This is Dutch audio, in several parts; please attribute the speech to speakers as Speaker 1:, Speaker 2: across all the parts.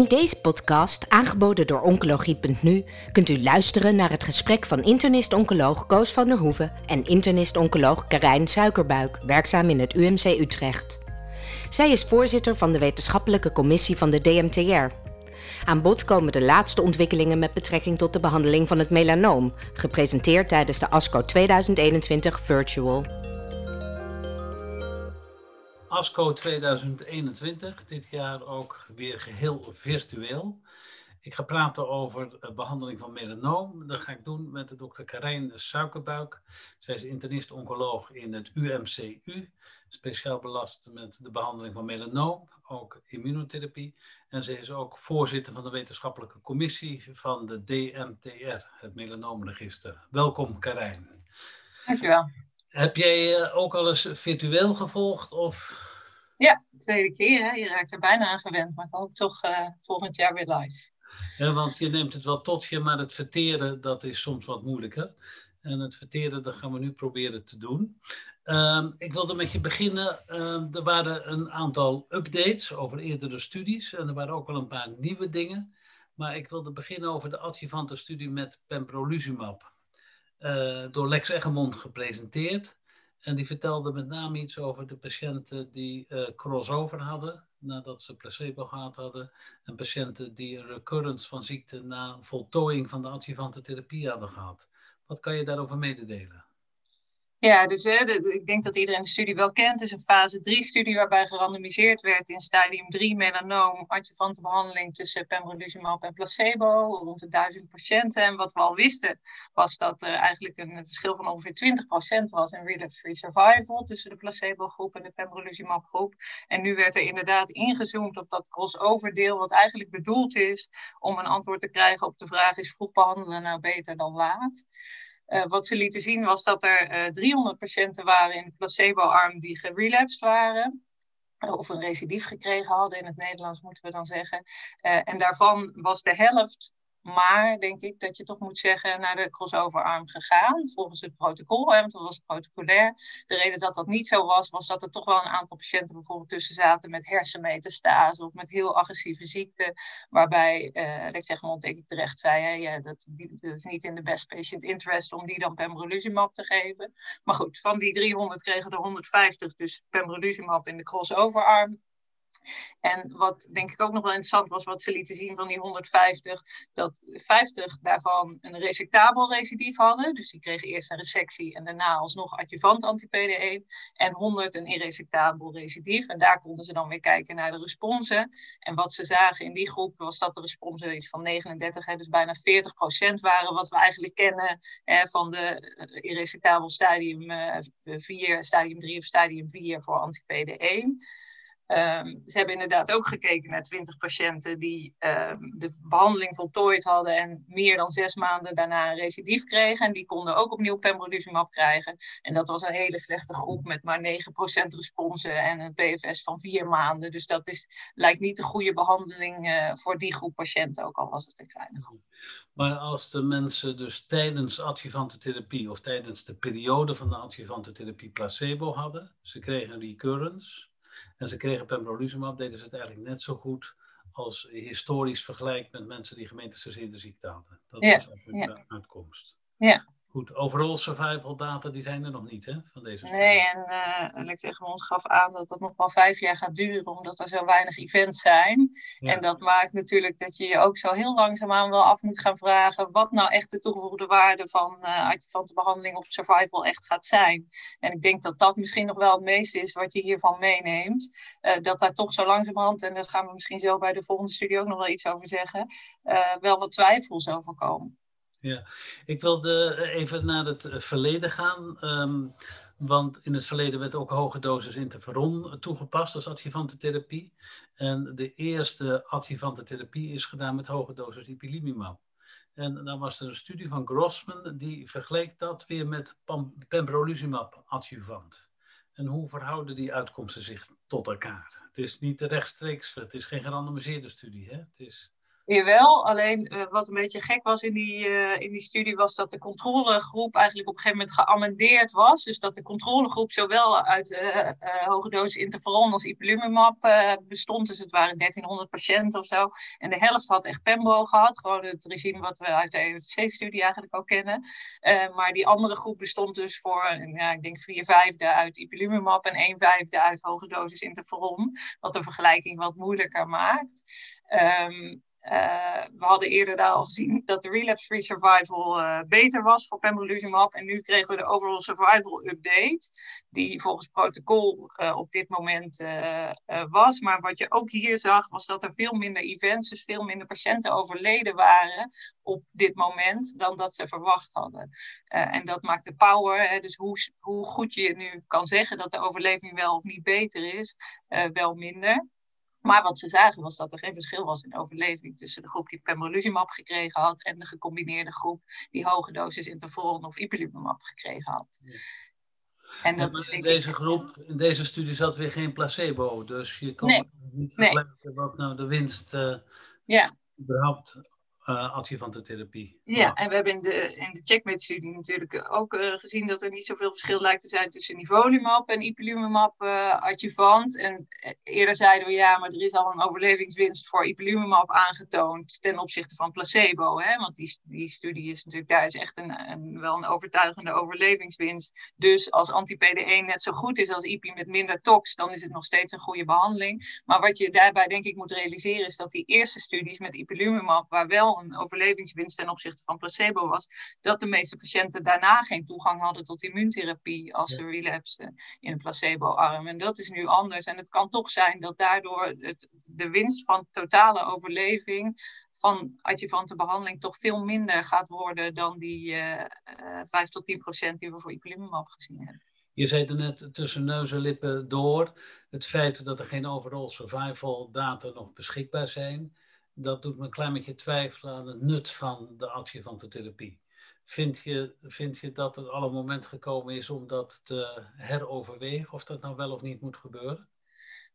Speaker 1: In deze podcast, aangeboden door Oncologie.nu, kunt u luisteren naar het gesprek van internist-oncoloog Koos van der Hoeven en internist-oncoloog Karijn Suikerbuik, werkzaam in het UMC Utrecht. Zij is voorzitter van de wetenschappelijke commissie van de DMTR. Aan bod komen de laatste ontwikkelingen met betrekking tot de behandeling van het melanoom, gepresenteerd tijdens de ASCO 2021 Virtual.
Speaker 2: ASCO 2021, dit jaar ook weer geheel virtueel. Ik ga praten over de behandeling van melanoom. Dat ga ik doen met de dokter Karijn Suikerbuik. Zij is internist-oncoloog in het UMCU, speciaal belast met de behandeling van melanoom, ook immunotherapie. En zij is ook voorzitter van de wetenschappelijke commissie van de DMTR, het melanoomregister. Welkom Karijn.
Speaker 3: Dankjewel.
Speaker 2: Heb jij eh, ook al eens virtueel gevolgd? Of?
Speaker 3: Ja, tweede keer. Hè? Je raakt er bijna aan gewend, maar ik hoop toch uh, volgend jaar weer live.
Speaker 2: Ja, want je neemt het wel tot je, maar het verteren dat is soms wat moeilijker. En het verteren, dat gaan we nu proberen te doen. Um, ik wilde met je beginnen. Um, er waren een aantal updates over eerdere studies. En er waren ook wel een paar nieuwe dingen. Maar ik wilde beginnen over de adjuvante studie met pembrolizumab. Uh, door Lex Eggermond gepresenteerd. En die vertelde met name iets over de patiënten die uh, crossover hadden nadat ze placebo gehad hadden. En patiënten die recurrence van ziekte na voltooiing van de adjuvante therapie hadden gehad. Wat kan je daarover mededelen?
Speaker 3: Ja, dus ik denk dat iedereen de studie wel kent. Het is een fase 3-studie waarbij gerandomiseerd werd in stadium 3 melanoom, adjuvante behandeling tussen pembrolizumab en placebo, rond de 1000 patiënten. En wat we al wisten, was dat er eigenlijk een verschil van ongeveer 20% was in relapse-free survival tussen de placebo-groep en de pembrolizumab-groep. En nu werd er inderdaad ingezoomd op dat crossover-deel, wat eigenlijk bedoeld is om een antwoord te krijgen op de vraag: is vroeg behandelen nou beter dan laat? Uh, wat ze lieten zien was dat er uh, eh, 300 patiënten waren in de placebo-arm die gerelapsed waren. Of een recidief gekregen hadden, in het Nederlands moeten we dan zeggen. En daarvan was de helft maar denk ik dat je toch moet zeggen naar de crossover-arm gegaan, volgens het protocol, want dat was protocolair. De reden dat dat niet zo was, was dat er toch wel een aantal patiënten bijvoorbeeld tussen zaten met hersenmetastase of met heel agressieve ziekte, waarbij, uh, ik zeg maar, denk ik terecht zei, hè, ja, dat, die, is niet in de best patient interest om die dan pembrolizumab te geven. Maar goed, van die 300 kregen er 150 dus pembrolizumab in de crossover-arm. En wat denk ik ook nog wel interessant was, wat ze lieten zien van die 150, dat 50 daarvan een resectabel recidief hadden. Dus die kregen eerst een resectie en daarna alsnog adjuvant anti-PD1. En 100 een irresectabel recidief. En daar konden ze dan weer kijken naar de responsen. En wat ze zagen in die groep was dat de responsen van 39, hè, dus bijna 40 procent waren, wat we eigenlijk kennen hè, van de eh, irresectabel stadium 4, uh, stadium 3 of stadium 4 voor anti-PD1. Um, ze hebben inderdaad ook gekeken naar 20 patiënten die um, de behandeling voltooid hadden en meer dan zes maanden daarna een recidief kregen. En die konden ook opnieuw pembrolizumab krijgen. En dat was een hele slechte groep met maar 9% responsen en een PFS van vier maanden. Dus dat is, lijkt niet de goede behandeling uh, voor die groep patiënten, ook al was het een kleine groep.
Speaker 2: Maar als de mensen dus tijdens adjuvante therapie of tijdens de periode van de adjuvante therapie placebo hadden, ze kregen recurrence en ze kregen pembrolizumab, deden ze het eigenlijk net zo goed als historisch vergelijk met mensen die gemeentesgezierde ziekte hadden. Dat ja, is eigenlijk ja. de uitkomst.
Speaker 3: Ja.
Speaker 2: Goed, overall survival data, die zijn er nog niet, hè, van deze studie.
Speaker 3: Nee, en uh, Alex Egmond gaf aan dat dat nog wel vijf jaar gaat duren, omdat er zo weinig events zijn. Ja. En dat maakt natuurlijk dat je je ook zo heel langzaamaan wel af moet gaan vragen wat nou echt de toegevoegde waarde van uh, adjuvante behandeling op survival echt gaat zijn. En ik denk dat dat misschien nog wel het meeste is wat je hiervan meeneemt. Uh, dat daar toch zo langzamerhand, en daar gaan we misschien zo bij de volgende studie ook nog wel iets over zeggen, wel wat twijfels over komen.
Speaker 2: Ja, ik wilde even naar het verleden gaan. Um, want in het verleden werd ook hoge dosis interferon toegepast als adjuvante therapie. En de eerste adjuvante therapie is gedaan met hoge dosis ipilimumab. En dan was er een studie van Grossman die vergeleek dat weer met pembrolizumab adjuvant. En hoe verhouden die uitkomsten zich tot elkaar? Het is niet rechtstreeks, het is geen gerandomiseerde studie. Hè? Het is
Speaker 3: Jawel, alleen uh, wat een beetje gek was in die, uh, in die studie was dat de controlegroep eigenlijk op een gegeven moment geamendeerd was. Dus dat de controlegroep zowel uit uh, hoge dosis interferon als ipilimumab bestond. Dus het waren 1300 patiënten of zo. En de helft had echt pembo gehad. Gewoon het regime wat we uit de EUTC-studie eigenlijk ook kennen. maar die andere groep bestond dus voor, ja, ik denk vier vijfde uit ipilimumab en een vijfde uit hoge dosis interferon. Wat de vergelijking wat moeilijker maakt. Um, uh, we hadden eerder daar al gezien dat de relapse-free survival uh, beter was voor pembrolizumab. En nu kregen we de overall survival update, die volgens protocol uh, op dit moment was. Maar wat je ook hier zag, was dat er veel minder events, dus veel minder patiënten overleden waren op dit moment dan dat ze verwacht hadden. en dat maakt de power, dus hoe, hoe goed je nu kan zeggen dat de overleving wel of niet beter is, wel minder. Maar wat ze zagen was dat er geen verschil was in overleving tussen de groep die pembrolizumab gekregen had en de gecombineerde groep die hoge dosis interferon of ipilimumab gekregen had.
Speaker 2: En dat is, in deze groep, in deze studie zat weer geen placebo, dus je kan niet vergelijken wat nou de winst uh, ja. überhaupt uh, adjuvante therapie.
Speaker 3: Ja, en we hebben in de, in de checkmate-studie natuurlijk ook uh, gezien dat er niet zoveel verschil lijkt te zijn tussen nivolumab en ipilimumab uh, adjuvant. En eerder zeiden we ja, maar er is al een overlevingswinst voor ipilimumab aangetoond ten opzichte van placebo. Hè? Want die, die studie is natuurlijk, daar is echt een, een wel een overtuigende overlevingswinst. Dus als anti-PD1 net zo goed is als ipi met minder tox, dan is het nog steeds een goede behandeling. Maar wat je daarbij denk ik moet realiseren is dat die eerste studies met ipilimumab, waar wel een overlevingswinst ten opzichte van placebo was, dat de meeste patiënten daarna geen toegang hadden tot immuuntherapie als ze relapsten in een placebo-arm. En dat is nu anders. En het kan toch zijn dat daardoor het, de winst van totale overleving van adjuvante behandeling toch veel minder gaat worden dan die uh, uh, 5 tot 10 procent die we voor ipilimumab gezien hebben.
Speaker 2: Je zei er net tussen neus en lippen door het feit dat er geen overall survival data nog beschikbaar zijn dat doet me een klein beetje twijfelen aan het nut van de adjuvante therapie. Vind je, vind je dat er al een moment gekomen is om dat te heroverwegen, of dat nou wel of niet moet gebeuren?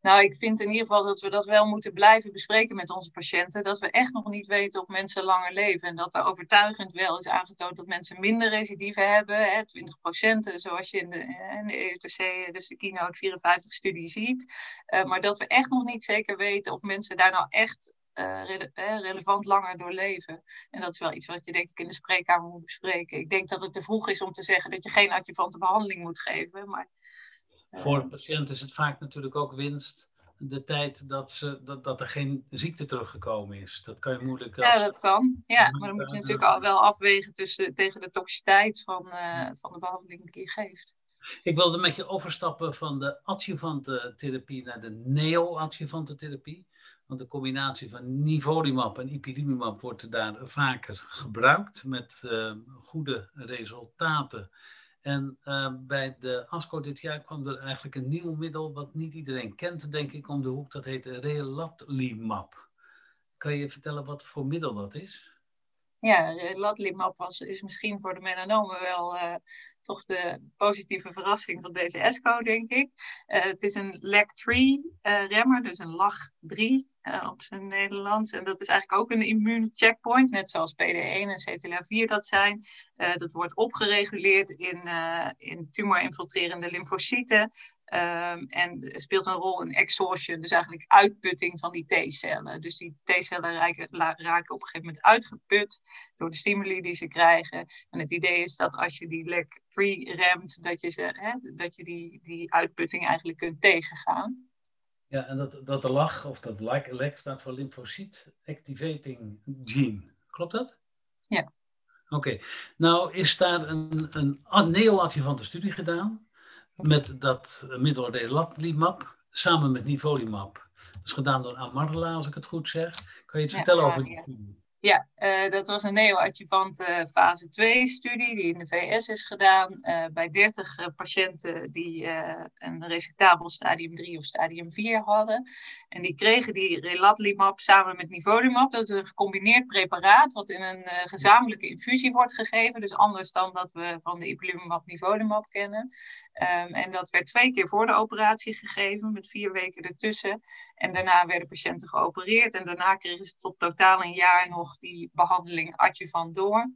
Speaker 3: Nou, ik vind in ieder geval dat we dat wel moeten blijven bespreken met onze patiënten. Dat we echt nog niet weten of mensen langer leven. En dat er overtuigend wel is aangetoond dat mensen minder recidieven hebben. Hè, 20 procent, zoals je in de, in de EUTC, dus de Keynote 54-studie ziet. Uh, maar dat we echt nog niet zeker weten of mensen daar nou echt uh, relevant langer doorleven. En dat is wel iets wat je denk ik in de spreekkamer moet bespreken. Ik denk dat het te vroeg is om te zeggen dat je geen adjuvante behandeling moet geven. Maar,
Speaker 2: uh, Voor de patiënt is het vaak natuurlijk ook winst de tijd dat, ze, dat, dat er geen ziekte teruggekomen is. Dat kan je moeilijk...
Speaker 3: Als... Ja, dat kan. Ja, maar dan moet je natuurlijk al wel afwegen tussen, tegen de toxiciteit van, uh, van de behandeling die je geeft.
Speaker 2: Ik wilde met je overstappen van de adjuvante therapie naar de neo-adjuvante therapie. Want de combinatie van nivolumab en ipilimumab wordt daar vaker gebruikt met uh, goede resultaten. En uh, bij de ASCO dit jaar kwam er eigenlijk een nieuw middel wat niet iedereen kent, denk ik, om de hoek. Dat heet relatlimab. Kan je vertellen wat voor middel dat is?
Speaker 3: Ja, relatlimab was, is misschien voor de melanomen wel uh, toch de positieve verrassing van deze ESCO, denk ik. het is een LAG-3-remmer, dus een LAG-3 uh, op zijn Nederlands. En dat is eigenlijk ook een immuuncheckpoint, net zoals PD1 en CTLA4 dat zijn. Dat wordt opgereguleerd in, in tumor-infiltrerende lymfocyten. Um, en speelt een rol in exhaustion, dus eigenlijk uitputting van die T-cellen. Dus die T-cellen raken, raken op een gegeven moment uitgeput door de stimuli die ze krijgen. En het idee is dat als je die LEC-3 remt, dat je, ze, hè, dat je die, die uitputting eigenlijk kunt tegengaan.
Speaker 2: Ja, en dat, dat de LAG, of dat LAG, staat voor Lymphocyte Activating Gene. Klopt dat?
Speaker 3: Ja.
Speaker 2: Oké. Nou is daar een, een neoadjuvante studie gedaan met dat middel relatlimab samen met nivolumab. Dat is gedaan door Amarla, als ik het goed zeg. Kan je iets vertellen over die studie?
Speaker 3: Ja, uh, dat was een neoadjuvante fase 2-studie die in de VS is gedaan uh, bij 30 uh, patiënten die een resectabel stadium 3 of stadium 4 hadden. En die kregen die relatlimab samen met nivolumab. Dat is een gecombineerd preparaat wat in een gezamenlijke infusie wordt gegeven. Dus anders dan dat we van de ipilimumab nivolumab kennen. Um, en dat werd twee keer voor de operatie gegeven met vier weken ertussen. En daarna werden patiënten geopereerd. En daarna kregen ze tot totaal een jaar nog die behandeling adjuvant door.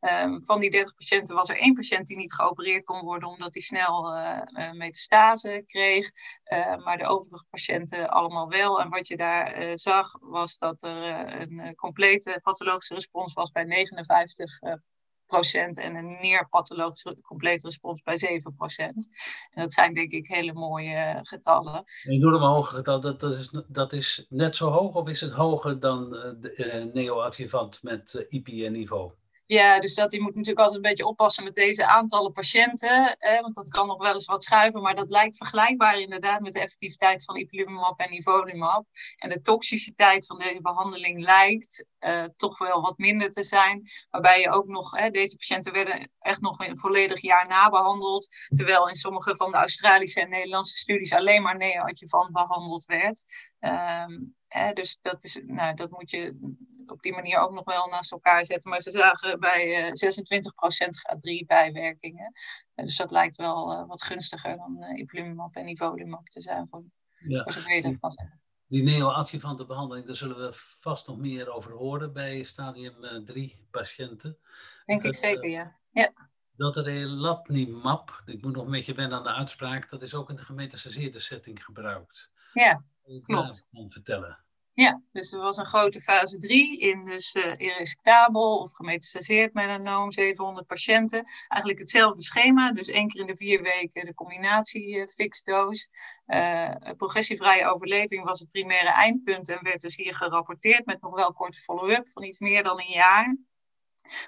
Speaker 3: Um, van die 30 patiënten was er één patiënt die niet geopereerd kon worden omdat hij snel uh, metastase kreeg. Uh, maar de overige patiënten allemaal wel. En wat je daar zag was dat er een complete pathologische respons was bij 59 procent en een neerpathologische complete respons bij 7 procent. En dat zijn denk ik hele mooie getallen.
Speaker 2: Een enorme hoge getal, dat, dat, is, dat is net zo hoog of is het hoger dan de, neoadjuvant met IPI en niveau?
Speaker 3: Ja, dus dat, je moet natuurlijk altijd een beetje oppassen met deze aantallen patiënten. Want dat kan nog wel eens wat schuiven. Maar dat lijkt vergelijkbaar inderdaad met de effectiviteit van ipilimumab en nivolumab. En de toxiciteit van deze behandeling lijkt uh, toch wel wat minder te zijn. Waarbij je ook nog, deze patiënten werden echt nog een volledig jaar nabehandeld. Terwijl in sommige van de Australische en Nederlandse studies alleen maar neoadjuvant behandeld werd. Um, dus dat, is, nou, dat moet je op die manier ook nog wel naast elkaar zetten. Maar ze zagen bij uh, 26% G3 bijwerkingen. Uh, dus dat lijkt wel uh, wat gunstiger dan uh, ipilimumab en nivolumab te zijn, voor, ja. voor zover je dat kan zeggen.
Speaker 2: Die neoadjuvante behandeling, daar zullen we vast nog meer over horen bij stadium 3 patiënten.
Speaker 3: Denk ik zeker, ja. ja.
Speaker 2: Dat relatnimab, ik moet nog een beetje wennen aan de uitspraak, dat is ook in de gemetastaseerde setting gebruikt.
Speaker 3: Ja, klopt.
Speaker 2: Kan vertellen.
Speaker 3: Ja, dus er was een grote fase 3 in dus uh, of gemetastaseerd melanoom, 700 patiënten. Eigenlijk hetzelfde schema, dus één keer in de vier weken de combinatie uh, fixdoos. Uh, progressievrije overleving was het primaire eindpunt en werd dus hier gerapporteerd met nog wel korte follow-up van iets meer dan een jaar.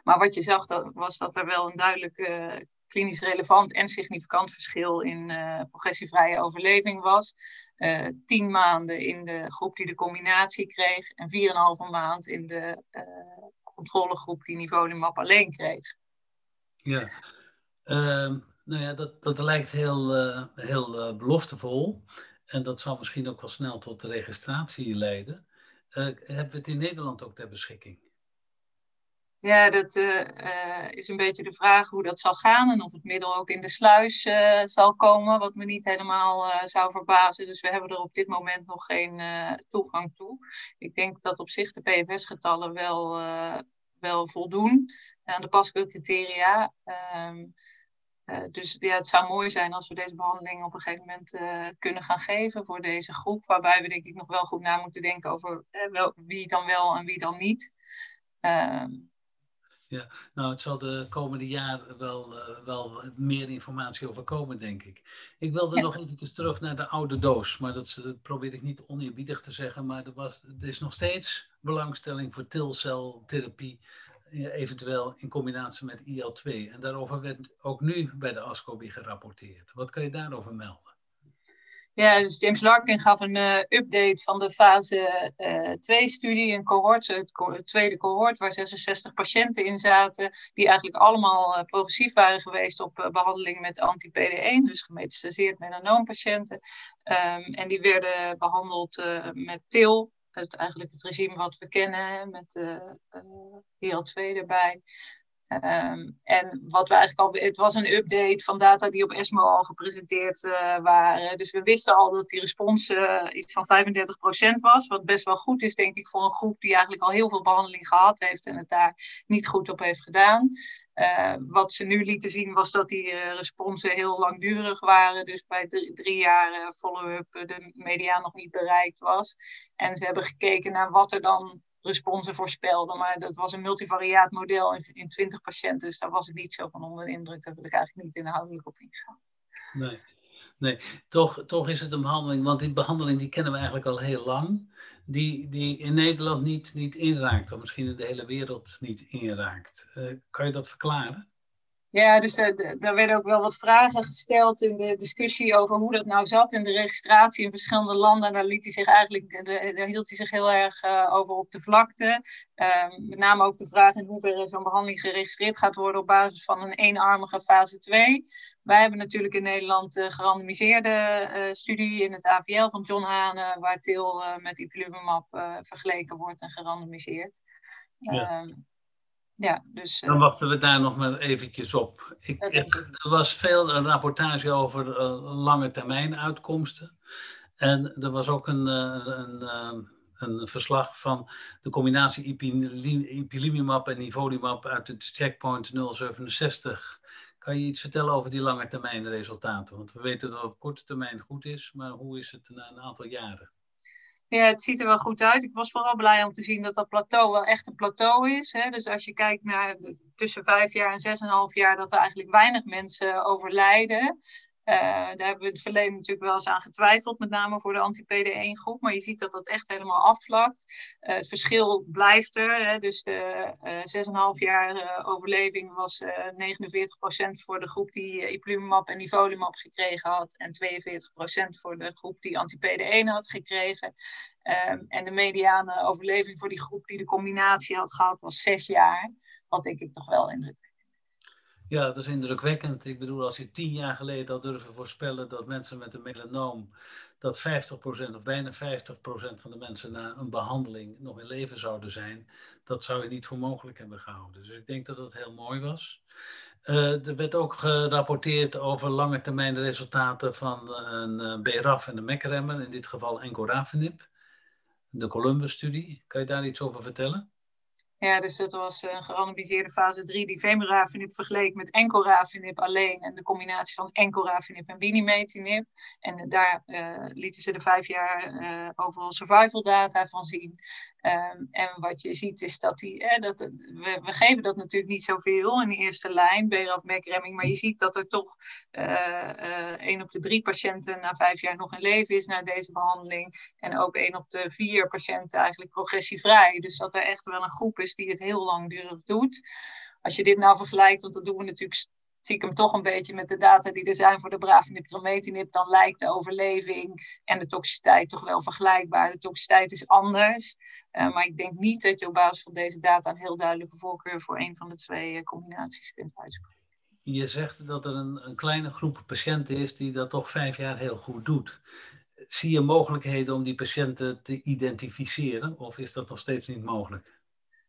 Speaker 3: Maar wat je zag dat, was dat er wel een duidelijk klinisch relevant en significant verschil in progressievrije overleving was uh, tien maanden in de groep die de combinatie kreeg en 4,5 maand in de uh, controlegroep die nivolumab alleen kreeg.
Speaker 2: Ja, uh, nou ja, dat, dat lijkt heel, uh, heel beloftevol en dat zal misschien ook wel snel tot de registratie leiden. hebben we het in Nederland ook ter beschikking?
Speaker 3: Ja, dat uh, is een beetje de vraag hoe dat zal gaan en of het middel ook in de sluis uh, zal komen, wat me niet helemaal zou verbazen. Dus we hebben er op dit moment nog geen toegang toe. Ik denk dat op zich de PFS-getallen wel, wel voldoen aan de paskeurcriteria. Um, dus ja, het zou mooi zijn als we deze behandeling op een gegeven moment kunnen gaan geven voor deze groep. Waarbij we denk ik nog wel goed na moeten denken over wel, wie dan wel en wie dan niet. Uh,
Speaker 2: ja, nou, het zal de komende jaren wel, uh, wel meer informatie over komen, denk ik. Ik wilde ja. nog even terug naar de oude doos, maar dat, dat probeer ik niet oneerbiedig te zeggen. Maar er, was, er is nog steeds belangstelling voor tilceltherapie, eventueel in combinatie met IL-2. En daarover werd ook nu bij de ASCOBI gerapporteerd. Wat kan je daarover melden?
Speaker 3: Ja, dus James Larkin gaf een uh, update van de fase 2-studie, uh, een cohort, het, tweede cohort, waar 66 patiënten in zaten, die eigenlijk allemaal uh, progressief waren geweest op behandeling met anti-PD1, dus gemetastaseerd melanoompatiënten. Um, en die werden behandeld met TIL, het, eigenlijk het regime wat we kennen, met IL-2 erbij. Um, en wat we eigenlijk al, het was een update van data die op ESMO al gepresenteerd uh, waren. Dus we wisten al dat die respons uh, iets van 35% was. Wat best wel goed is, denk ik, voor een groep die eigenlijk al heel veel behandeling gehad heeft en het daar niet goed op heeft gedaan. Uh, wat ze nu lieten zien was dat die responsen heel langdurig waren. Dus bij drie jaar follow-up de media nog niet bereikt was. En ze hebben gekeken naar wat er dan responsen voorspelde. Maar dat was een multivariaat model in, in 20 patiënten. Dus daar was ik niet zo van onder de indruk. Daar wil ik eigenlijk niet inhoudelijk op ingaan.
Speaker 2: Nee, nee. Toch, toch is het een behandeling. Want die behandeling die kennen we eigenlijk al heel lang. Die, die in Nederland niet, niet inraakt. Of misschien in de hele wereld niet inraakt. Uh, kan je dat verklaren?
Speaker 3: Ja, dus er, er werden ook wel wat vragen gesteld in de discussie over hoe dat nou zat in de registratie in verschillende landen. Daar, liet hij zich eigenlijk, daar hield hij zich heel erg uh, over op de vlakte. Um, met name ook de vraag in hoeverre zo'n behandeling geregistreerd gaat worden op basis van een eenarmige fase 2. Wij hebben natuurlijk in Nederland de gerandomiseerde uh, studie in het AVL van John Hane, waar TIL uh, met ipilimumab vergeleken wordt en gerandomiseerd. Ja. Um, ja, dus,
Speaker 2: Dan wachten we daar nog maar eventjes op. Ik, er was veel een rapportage over uh, lange termijn uitkomsten. En er was ook een, een, een verslag van de combinatie ipilimumab en nivolumab uit het checkpoint 067. Kan je iets vertellen over die lange termijn resultaten? Want we weten dat het op korte termijn goed is, maar hoe is het na een aantal jaren?
Speaker 3: Ja, het ziet er wel goed uit. Ik was vooral blij om te zien dat dat plateau wel echt een plateau is. Hè. Dus als je kijkt naar tussen vijf jaar en zes en half jaar, dat er eigenlijk weinig mensen overlijden. Uh, daar hebben we in het verleden natuurlijk wel eens aan getwijfeld, met name voor de anti-PD1 groep. Maar je ziet dat dat echt helemaal afvlakt. Uh, het verschil blijft er. Hè. Dus de uh, 6,5 jaar overleving was 49% voor de groep die ipilimumab en nivolumab gekregen had. En 42% voor de groep die anti-PD1 had gekregen. Um, en de mediane overleving voor die groep die de combinatie had gehad was 6 jaar. Wat denk ik toch wel indrukwekkend
Speaker 2: ja, dat is indrukwekkend. Ik bedoel, als je tien jaar geleden had durven voorspellen dat mensen met een melanoom, dat 50% of bijna 50% van de mensen na een behandeling nog in leven zouden zijn, dat zou je niet voor mogelijk hebben gehouden. Dus ik denk dat dat heel mooi was. Uh, er werd ook gerapporteerd over lange termijn resultaten van een uh, BRAF en een MEC-remmer, in dit geval encorafenib, de Columbus-studie. Kan je daar iets over vertellen?
Speaker 3: Ja, dus dat was een gerandomiseerde fase 3 die vemurafenib vergeleek met encorafenib alleen en de combinatie van encorafenib en binimetinib. En daar uh, lieten ze de vijf jaar uh, overal survival data van zien. Um, en wat je ziet is dat die, eh, dat, we, we, geven dat natuurlijk niet zoveel in de eerste lijn, BRAF MEC-remming, maar je ziet dat er toch één op de drie patiënten na vijf jaar nog in leven is na deze behandeling. En ook één op de vier patiënten eigenlijk progressievrij. Dus dat er echt wel een groep is die het heel langdurig doet. Als je dit nou vergelijkt, want dat doen we natuurlijk stiekem toch een beetje met de data die er zijn voor de bravinib trametinib, dan lijkt de overleving en de toxiciteit toch wel vergelijkbaar. De toxiciteit is anders, uh, maar ik denk niet dat je op basis van deze data een heel duidelijke voorkeur voor een van de twee uh, combinaties kunt uitspreken.
Speaker 2: Je zegt dat er een, een kleine groep patiënten is die dat toch vijf jaar heel goed doet. Zie je mogelijkheden om die patiënten te identificeren of is dat nog steeds niet mogelijk?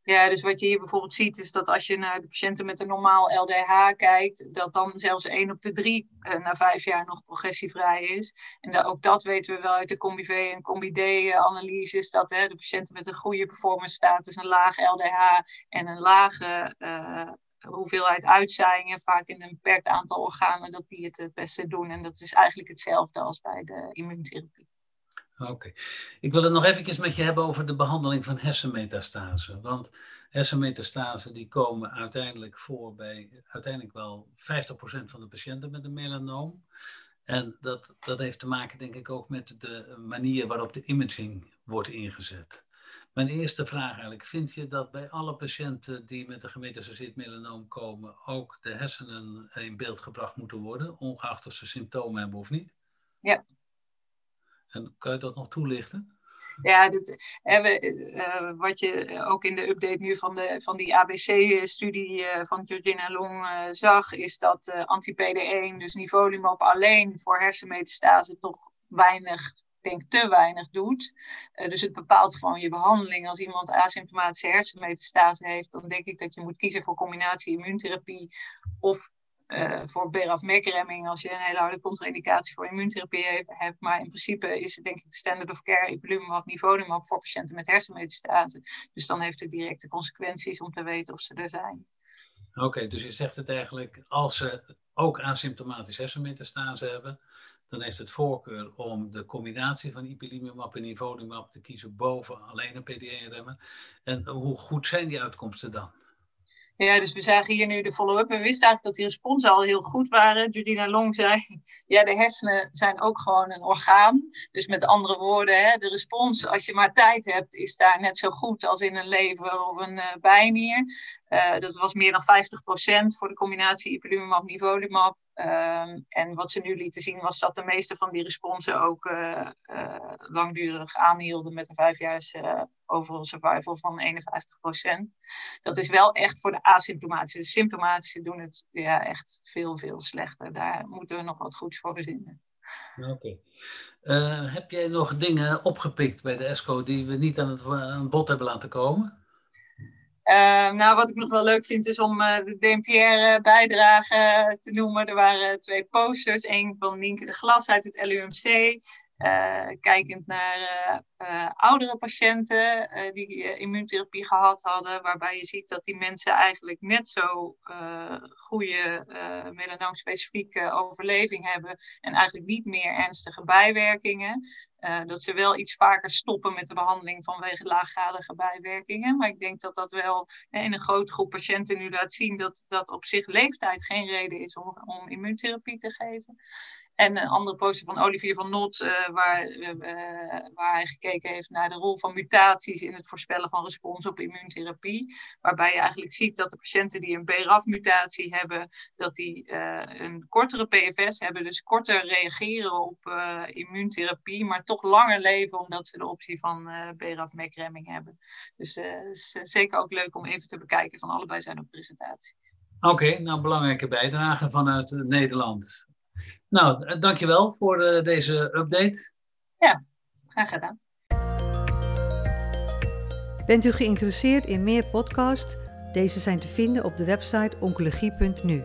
Speaker 3: Ja, dus wat je hier bijvoorbeeld ziet is dat als je naar de patiënten met een normaal LDH kijkt, dat dan zelfs 1 op de 3 uh, na vijf jaar nog progressievrij is. En dat, ook dat weten we wel uit de Combi-V en Combi-D-analyses, dat hè, de patiënten met een goede performance status, een laag LDH en een lage uh, hoeveelheid uitzaaiingen, vaak in een beperkt aantal organen, dat die het het beste doen. En dat is eigenlijk hetzelfde als bij de immuuntherapie.
Speaker 2: Oké. Ik wil het nog eventjes met je hebben over de behandeling van hersenmetastase. Want hersenmetastase die komen uiteindelijk voor bij uiteindelijk wel 50% van de patiënten met een melanoom. En dat, dat heeft te maken denk ik ook met de manier waarop de imaging wordt ingezet. Mijn eerste vraag eigenlijk, vind je dat bij alle patiënten die met een gemetastaseerd melanoom komen ook de hersenen in beeld gebracht moeten worden, ongeacht of ze symptomen hebben of niet?
Speaker 3: Ja,
Speaker 2: en kan je dat nog toelichten?
Speaker 3: Ja, uh, wat je ook in de update nu van, de, van die ABC-studie uh, van Georgina Long uh, zag, is dat anti-PD1, dus nivolumab alleen voor hersenmetastase, toch weinig, denk te weinig doet. dus het bepaalt gewoon je behandeling. Als iemand asymptomatische hersenmetastase heeft, dan denk ik dat je moet kiezen voor combinatie immuuntherapie of uh, voor BRAF-MEK-remming als je een hele harde contra-indicatie voor immuuntherapie hebt. Maar in principe is het denk ik de standard of care ipilimumab, nivolumab voor patiënten met hersenmetastase. Dus dan heeft het directe consequenties om te weten of ze er zijn.
Speaker 2: Oké, dus je zegt het eigenlijk, als ze ook asymptomatische hersenmetastase hebben, dan heeft het voorkeur om de combinatie van ipilimumab en nivolumab te kiezen boven alleen een PDE-remmer. En hoe goed zijn die uitkomsten dan?
Speaker 3: Ja, dus we zagen hier nu de follow-up. We wisten eigenlijk dat die responsen al heel goed waren. Judina Long zei, ja, de hersenen zijn ook gewoon een orgaan. Dus met andere woorden, hè, de respons, als je maar tijd hebt, is daar net zo goed als in een lever of een uh, bijnier. Uh, dat was meer dan 50% voor de combinatie ipilimumab-nivolumab. Ehm, en wat ze nu lieten zien was dat de meeste van die responsen ook uh, uh, langdurig aanhielden met een vijfjaars uh, survival van 51%. Dat is wel echt voor de asymptomatische. De symptomatische doen het ja, echt veel, veel slechter. Daar moeten we nog wat goeds voor verzinnen.
Speaker 2: Oké. heb jij nog dingen opgepikt bij de ESCO die we niet aan het aan bod hebben laten komen?
Speaker 3: Uh, nou, wat ik nog wel leuk vind is om uh, de DMTR-bijdrage te noemen. Er waren twee posters. Eén van Nienke de Glas uit het LUMC. kijkend naar oudere patiënten die immuuntherapie gehad hadden, waarbij je ziet dat die mensen eigenlijk net zo goede melanoom-specifieke overleving hebben en eigenlijk niet meer ernstige bijwerkingen. Uh, dat ze wel iets vaker stoppen met de behandeling vanwege laaggradige bijwerkingen. Maar ik denk dat dat wel in een grote groep patiënten nu laat zien dat, dat op zich leeftijd geen reden is om, om immuuntherapie te geven. En een andere poster van Olivier van Not, uh, waar, uh, waar hij gekeken heeft naar de rol van mutaties in het voorspellen van respons op immuuntherapie. Waarbij je eigenlijk ziet dat de patiënten die een BRAF-mutatie hebben, dat die een kortere PFS hebben, dus korter reageren op immuuntherapie, maar toch langer leven omdat ze de optie van BRAF-mekremming hebben. Dus het is zeker ook leuk om even te bekijken. Van allebei zijn ook presentaties.
Speaker 2: Oké, nou belangrijke bijdrage vanuit Nederland. Nou, eh, dankjewel voor uh, deze update.
Speaker 3: Ja, graag gedaan.
Speaker 4: Bent u geïnteresseerd in meer podcasts? Deze zijn te vinden op de website oncologie.nu.